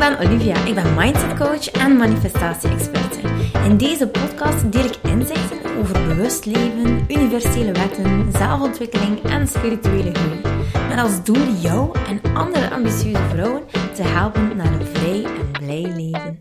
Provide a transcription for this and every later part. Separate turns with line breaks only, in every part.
ben Olivia. Ik ben mindset coach en manifestatie-experte. In deze podcast deel ik inzichten over bewust leven, universele wetten, zelfontwikkeling en spirituele groei. Met als doel jou en andere ambitieuze vrouwen te helpen naar een vrij en blij leven.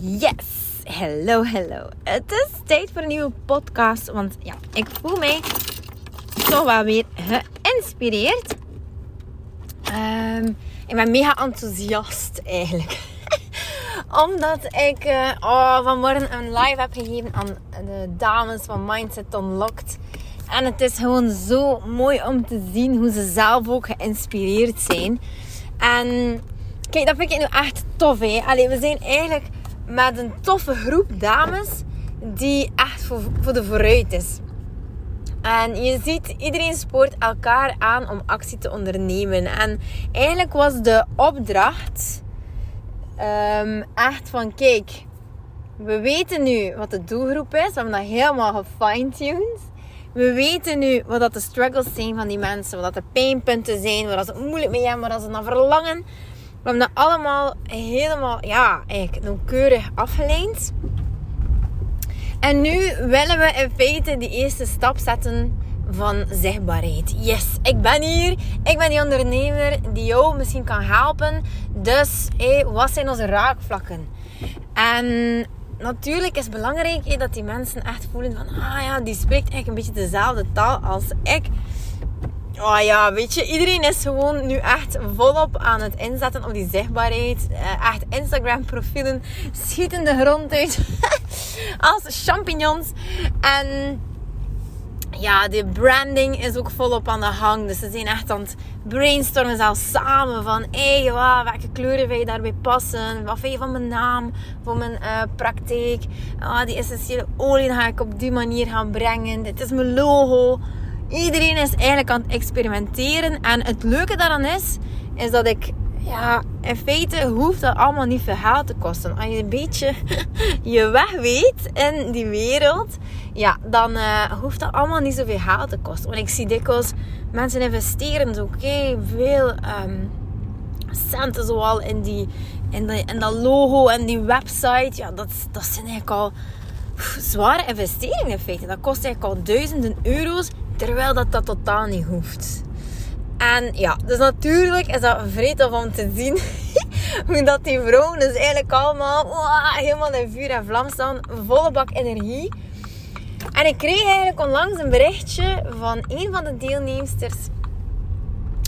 Yes! Hello, hello. Het is tijd voor een nieuwe podcast, want ja, ik voel mij toch wel weer geïnspireerd. Ehm, ik ben mega enthousiast eigenlijk. Omdat ik uh, oh, vanmorgen een live heb gegeven aan de dames van Mindset Unlocked. En het is gewoon zo mooi om te zien hoe ze zelf ook geïnspireerd zijn. En kijk, dat vind ik nu echt tof. Hè? Allee, we zijn eigenlijk met een toffe groep dames die echt voor, voor de vooruit is. En je ziet, iedereen spoort elkaar aan om actie te ondernemen. En eigenlijk was de opdracht um, echt van: kijk, we weten nu wat de doelgroep is. We hebben dat helemaal gefine-tuned. We weten nu wat dat de struggles zijn van die mensen. Wat dat de pijnpunten zijn. Waar ze het moeilijk mee hebben. Waar ze naar verlangen. We hebben dat allemaal helemaal, ja, eigenlijk nauwkeurig afgeleid. En nu willen we in feite die eerste stap zetten van zichtbaarheid. Yes, ik ben hier. Ik ben die ondernemer die jou misschien kan helpen. Dus, hey, wat zijn onze raakvlakken? En natuurlijk is het belangrijk dat die mensen echt voelen van... Ah ja, die spreekt eigenlijk een beetje dezelfde taal als ik. Oh ja, weet je, iedereen is gewoon nu echt volop aan het inzetten op die zichtbaarheid. Eh, echt Instagram-profielen schieten de grond uit als champignons. En ja, de branding is ook volop aan de hang. Dus ze zijn echt aan het brainstormen zelfs samen van... Hé, hey, welke kleuren wil je daarbij passen? Wat vind je van mijn naam? Voor mijn uh, praktijk? Oh, die essentiële olie ga ik op die manier gaan brengen. Dit is mijn logo. Iedereen is eigenlijk aan het experimenteren. En het leuke daaraan is, is dat ik, ja, in feite hoeft dat allemaal niet geld te kosten. Als je een beetje je weg weet in die wereld, ja, dan uh, hoeft dat allemaal niet zoveel geld te kosten. Want ik zie dikwijls mensen investeren zo veel um, centen zoal in, die, in, in dat logo en die website. Ja, dat, dat zijn eigenlijk al zware investeringen in feite. Dat kost eigenlijk al duizenden euro's Terwijl dat, dat totaal niet hoeft. En ja, dus natuurlijk is dat vreemd om te zien hoe dat die vrouwen dus eigenlijk allemaal helemaal in vuur en vlam staan. Volle bak energie. En ik kreeg eigenlijk onlangs een berichtje van een van de deelnemsters.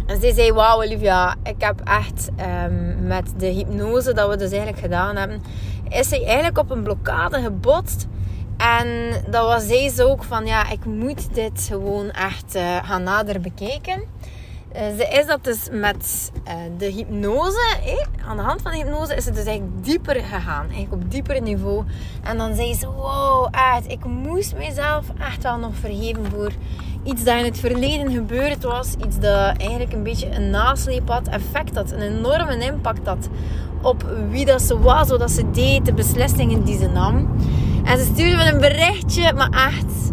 En zij zei, wauw Olivia, ik heb echt um, met de hypnose dat we dus eigenlijk gedaan hebben, is zij eigenlijk op een blokkade gebotst en dat was deze ook van, ja, ik moet dit gewoon echt uh, gaan nader bekijken. Uh, ze is dat dus met uh, de hypnose, eh, aan de hand van de hypnose, is het dus eigenlijk dieper gegaan. Eigenlijk op dieper niveau. En dan zei ze, wow, echt, ik moest mezelf echt wel nog vergeven voor iets dat in het verleden gebeurd was. Iets dat eigenlijk een beetje een nasleep had, effect had, een enorme impact had op wie dat ze was, wat ze deed, de beslissingen die ze nam. En ze stuurde me een berichtje, maar echt...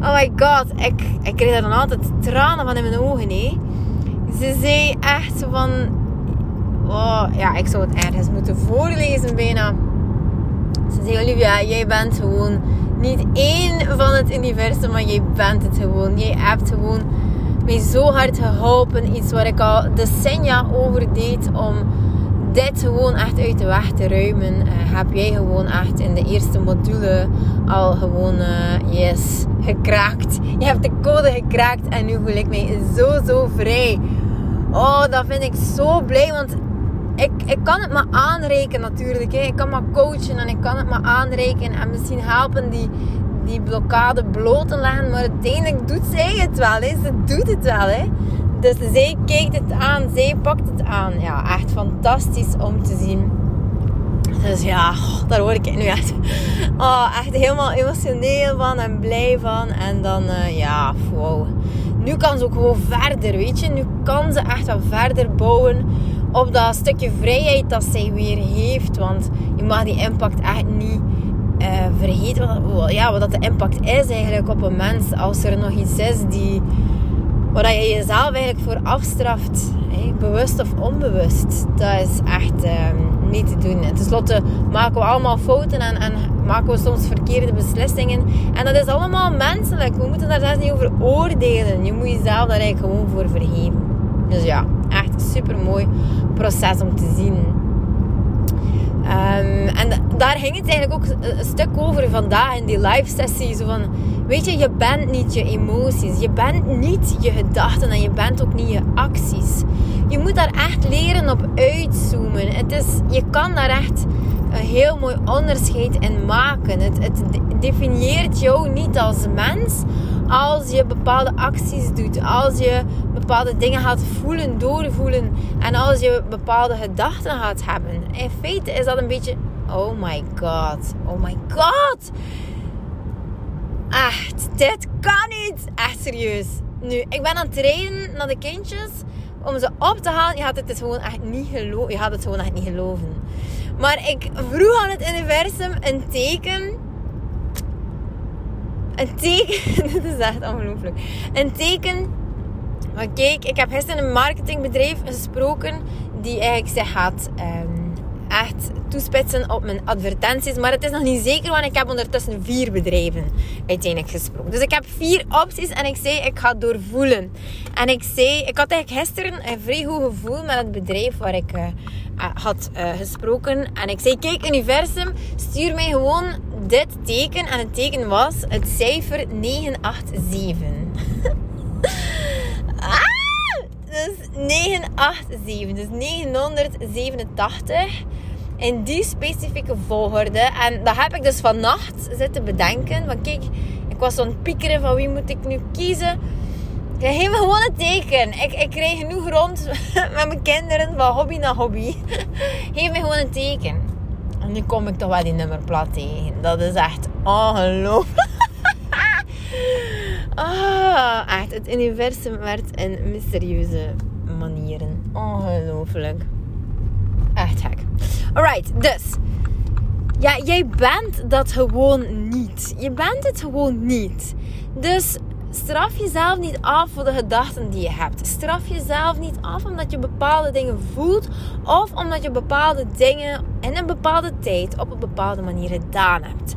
Oh my god, ik, ik kreeg daar dan altijd tranen van in mijn ogen, hè. Ze zei echt van... Oh, ja, ik zou het ergens moeten voorlezen bijna. Ze zei, Olivia, jij bent gewoon niet één van het universum, maar jij bent het gewoon. Jij hebt gewoon mij zo hard geholpen. Iets waar ik al decennia over deed om dit gewoon echt uit de weg te ruimen, uh, heb jij gewoon echt in de eerste module al gewoon, uh, yes, gekraakt. Je hebt de code gekraakt en nu voel ik mij zo, zo vrij. Oh, dat vind ik zo blij, want ik, ik kan het maar aanrekenen natuurlijk. Hè. Ik kan maar coachen en ik kan het maar aanrekenen en misschien helpen die, die blokkade bloot te leggen. Maar uiteindelijk doet zij het wel. Hè. Ze doet het wel. Hè. Dus zij kijkt het aan, zij pakt het aan. Ja, echt fantastisch om te zien. Dus ja, daar word ik nu echt, oh, echt helemaal emotioneel van en blij van. En dan, uh, ja, wow. Nu kan ze ook gewoon verder, weet je. Nu kan ze echt wel verder bouwen op dat stukje vrijheid dat zij weer heeft. Want je mag die impact echt niet uh, vergeten. Wat, ja, wat dat de impact is eigenlijk op een mens. Als er nog iets is die waar je jezelf eigenlijk voor afstraft, bewust of onbewust, dat is echt ehm, te doen. Ten slotte maken we allemaal fouten en, en, maken we soms verkeerde beslissingen. En dat is allemaal menselijk. We moeten daar zelfs niet over oordelen. Je moet jezelf daar eigenlijk gewoon voor vergeven. Dus ja, echt een super mooi proces om te zien. Ehm, en daar ging het eigenlijk ook een stuk over vandaag in die live sessie. Zo van, weet je, je bent niet je emoties. Je bent niet je gedachten en je bent ook niet je acties. Je moet daar echt leren op uitzoomen. Het is, je kan daar echt een heel mooi onderscheid in maken. Het, het definieert jou niet als mens als je bepaalde acties doet. Als je bepaalde dingen gaat voelen, doorvoelen. En als je bepaalde gedachten gaat hebben. In feite is dat een beetje... Oh my god. Oh my god. Echt, dit kan niet. Echt serieus. Nu, ik ben aan het trainen naar de kindjes om ze op te halen. Je had het dus gewoon echt niet geloven. Je had het gewoon echt niet geloven. Maar ik vroeg aan het universum een teken. Een teken. Dit is echt ongelooflijk. Een teken. Maar kijk, ik heb gisteren een marketingbedrijf gesproken die eigenlijk zich gaat um, echt toespitsen op mijn advertenties. Maar het is nog niet zeker, want ik heb ondertussen vier bedrijven uiteindelijk gesproken. Dus ik heb vier opties en ik zei, ik ga doorvoelen. En ik zei, ik had eigenlijk gisteren een vrij goed gevoel met het bedrijf waar ik uh, had uh, gesproken. En ik zei, kijk universum, stuur mij gewoon dit teken. En het teken was het cijfer 987. ah! Dus 987, dus 987 in die specifieke volgorde. En dat heb ik dus vannacht zitten bedenken. Want kijk, ik was zo'n piekeren van wie moet ik nu kiezen. Geef me gewoon een teken. Ik, ik krijg genoeg rond met mijn kinderen van hobby naar hobby. Geef me gewoon een teken. En nu kom ik toch wel die nummerplaat tegen. Dat is echt ongelooflijk. ah, echt. Het universum werd in mysterieuze manieren. Ongelooflijk. Alright, dus. Ja, jij bent dat gewoon niet. Je bent het gewoon niet. Dus straf jezelf niet af voor de gedachten die je hebt. Straf jezelf niet af omdat je bepaalde dingen voelt of omdat je bepaalde dingen in een bepaalde tijd op een bepaalde manier gedaan hebt.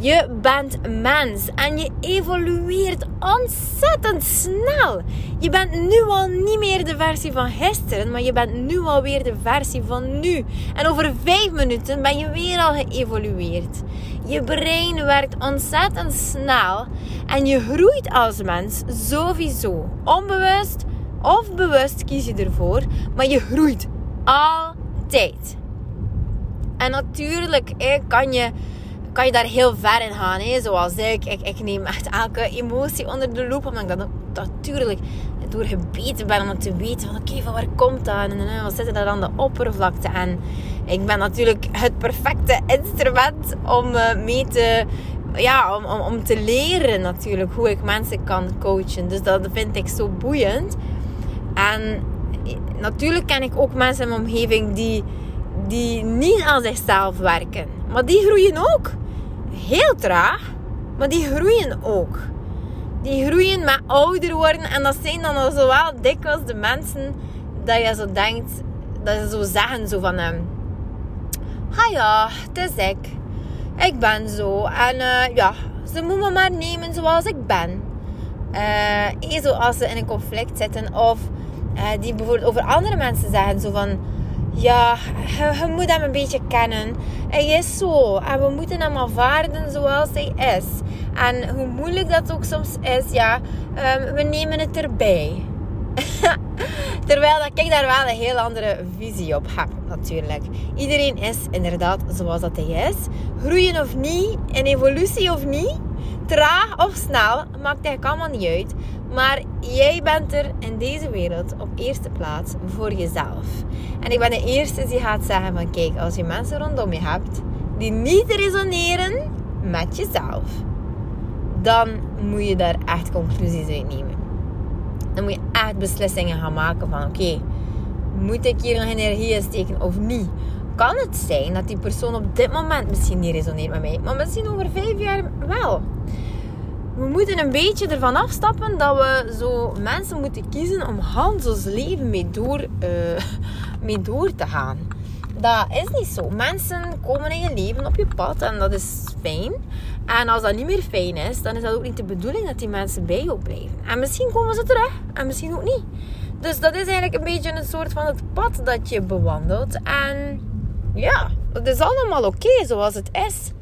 Je bent mens en je evolueert ontzettend snel. Je bent nu al niet meer de versie van gisteren, maar je bent nu alweer de versie van nu. En over vijf minuten ben je weer al geëvolueerd. Je brein werkt ontzettend snel en je groeit als mens sowieso. Onbewust of bewust kies je ervoor, maar je groeit altijd. En natuurlijk kan je, kan je daar heel ver in gaan. Hè? Zoals ik. ik. Neem echt elke emotie onder de loep. Omdat ik dat natuurlijk door gebeten ben om te weten van oké, van waar komt dat? En, en wat zit er aan de oppervlakte? En ik ben natuurlijk het perfecte instrument om eh, mee te... Ja, om, om, om te leren natuurlijk hoe ik mensen kan coachen. Dus dat vind ik zo boeiend. En natuurlijk ken ik ook mensen in mijn omgeving die die niet aan zichzelf werken. Maar die groeien ook. Heel traag, maar die groeien ook. Die groeien met ouder worden. En dat zijn dan al zowel dikwijls de mensen dat je zo denkt, dat ze zo zeggen zo van hem. Ah ja, het is ik. Ik ben zo. En uh, ja, ze moeten me maar nemen zoals ik ben. Uh, zoals ze in een conflict zitten. Of die bijvoorbeeld over andere mensen zeggen zo van ja, je, moet hem een beetje kennen. Hij is zo. En we moeten hem aanvaarden zoals hij is. En hoe moeilijk dat ook soms is, ja, um, we nemen het erbij. Terwijl dat ik daar wel een heel andere visie op heb, natuurlijk. Iedereen is inderdaad zoals dat hij is. Groeien of niet, in evolutie of niet, traag of snel, maakt eigenlijk allemaal niet uit. Maar jij bent er in deze wereld op eerste plaats voor jezelf. En ik ben de eerste die gaat zeggen van kijk, als je mensen rondom je hebt die niet resoneren met jezelf, dan moet je daar echt conclusies uit nemen. Dan moet je echt beslissingen gaan maken van oké, moet ik hier nog energie in steken of niet? Kan het zijn dat die persoon op dit moment misschien niet resoneert met mij, maar misschien over vijf jaar wel? We moeten een beetje ervan afstappen dat we zo mensen moeten kiezen om Hans ons leven mee door, uh, mee door te gaan. Dat is niet zo. Mensen komen in je leven op je pad en dat is fijn. En als dat niet meer fijn is, dan is dat ook niet de bedoeling dat die mensen bij jou blijven. En misschien komen ze terug en misschien ook niet. Dus dat is eigenlijk een beetje een soort van het pad dat je bewandelt. En ja, het is allemaal oké zoals het is.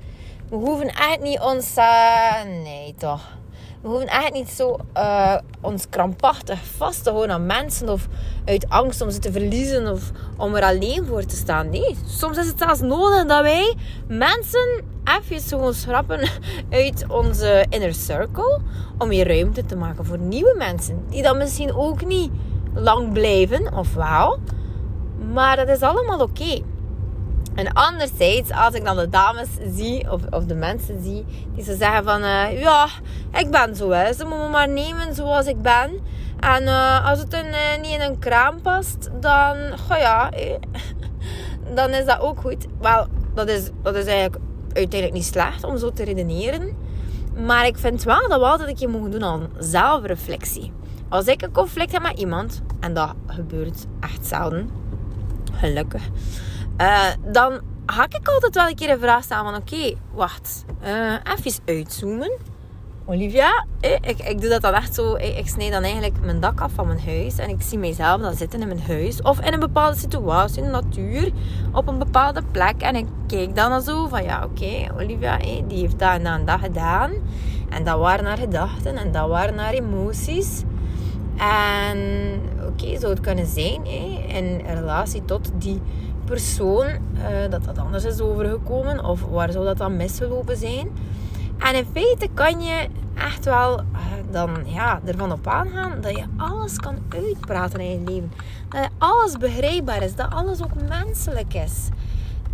We hoeven echt niet ons... Uh, nee, toch. We hoeven echt niet zo uh, ons krampachtig vast te houden aan mensen. Of uit angst om ze te verliezen. Of om er alleen voor te staan. Nee, soms is het zelfs nodig dat wij mensen even gewoon schrappen uit onze inner circle. Om weer ruimte te maken voor nieuwe mensen. Die dan misschien ook niet lang blijven. Of wel. Maar dat is allemaal oké. En anderzijds, als ik dan de dames zie, of, of de mensen zie, die ze zeggen van, uh, ja, ik ben zo, hè. Ze moeten me maar nemen zoals ik ben. En uh, als het een, uh, niet in een kraam past, dan, ga ja, dan is dat ook goed. Wel, dat is, dat is eigenlijk uiteindelijk niet slecht om zo te redeneren. Maar ik vind wel dat we altijd een keer mogen doen aan zelfreflectie. Als ik een conflict heb met iemand, en dat gebeurt echt zelden, gelukkig uh, dan ga ik altijd wel een keer een vraag stellen van oké, wacht, uh, even uitzoomen. Olivia, eh, ik, ik doe dat dan echt zo. Ik, ik snij dan eigenlijk mijn dak af van mijn huis. En ik zie mijzelf dan zitten in mijn huis. Of in een bepaalde situatie, in de natuur. Op een bepaalde plek. En ik kijk dan zo van ja, oké, Olivia, die heeft dat en dat en dat gedaan. En dat waren haar gedachten. En dat waren haar emoties. En oké, zou het kunnen zijn in relatie tot die persoon uh, dat dat anders is overgekomen of waar zou dat dan misgelopen zijn. En in feite kan je echt wel uh, dan ja, ervan op aangaan dat je alles kan uitpraten in je leven. Dat alles begrijpbaar is, dat alles ook menselijk is.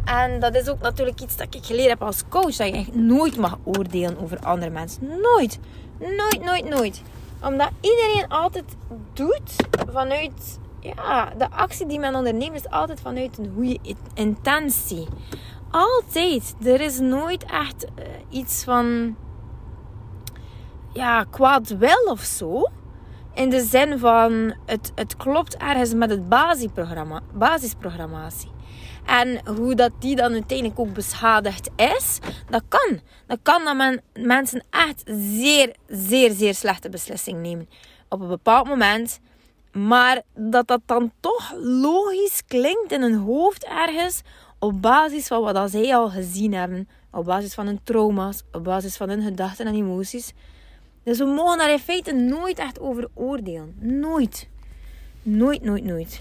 En dat is ook natuurlijk iets dat ik geleerd heb als coach. Dat je echt nooit mag oordelen over andere mensen. Nooit. Nooit, nooit, nooit. Omdat iedereen altijd doet vanuit ja, de actie die men onderneemt is altijd vanuit een goede intentie. Altijd. Er is nooit echt uh, iets van ja, kwaad wil of zo. In de zin van het, het klopt ergens met het basisprogramma, basisprogrammatie. En hoe dat die dan uiteindelijk ook beschadigd is, dat kan. Dat kan dat men, mensen echt zeer, zeer, zeer slechte beslissingen nemen. Op een bepaald moment maar dat dat dan toch logisch klinkt in hun hoofd ergens op basis van wat zij al gezien hebben. Op basis van hun trauma's, op basis van hun gedachten en emoties. Dus we mogen daar in feite nooit echt over oordelen. Nooit. Nooit, nooit, nooit.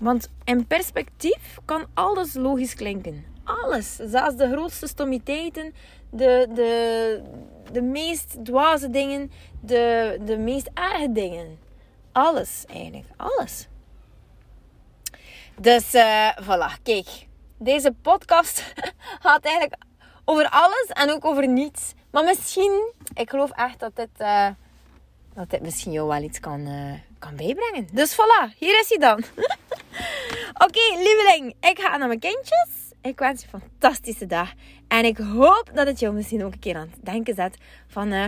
Want in perspectief kan alles logisch klinken. Alles. Zelfs de grootste stommiteiten, de, de, de meest dwaze dingen, de, de meest erge dingen alles eigenlijk. Alles. Dus uh, voilà, kijk. Deze podcast gaat eigenlijk over alles en ook over niets. Maar misschien, ik geloof echt dat dit, uh, dat dit misschien jou wel iets kan, uh, kan bijbrengen. Dus voilà, hier is hij dan. Oké, lieveling, ik ga naar mijn kindjes. Ik wens je een fantastische dag. En ik hoop dat het jou misschien ook een keer aan het denken zet van... Uh,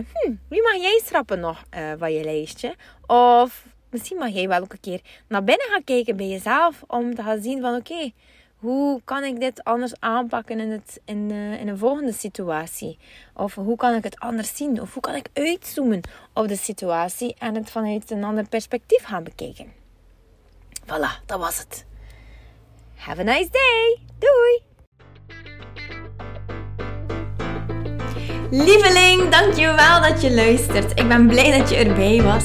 wie mag jij schrappen nog van je lijstje? Of misschien mag jij wel ook een keer naar binnen gaan kijken bij jezelf. Om te gaan zien van oké, hoe kan ik dit anders aanpakken in, het, in, uh, in een volgende situatie? Of hoe kan ik het anders zien? Of hoe kan ik uitzoomen op de situatie en het vanuit een ander perspectief gaan bekijken? Voilà, dat was het. Have a nice day. Doei! Lieveling, dankjewel dat je luistert. Ik ben blij dat je erbij was.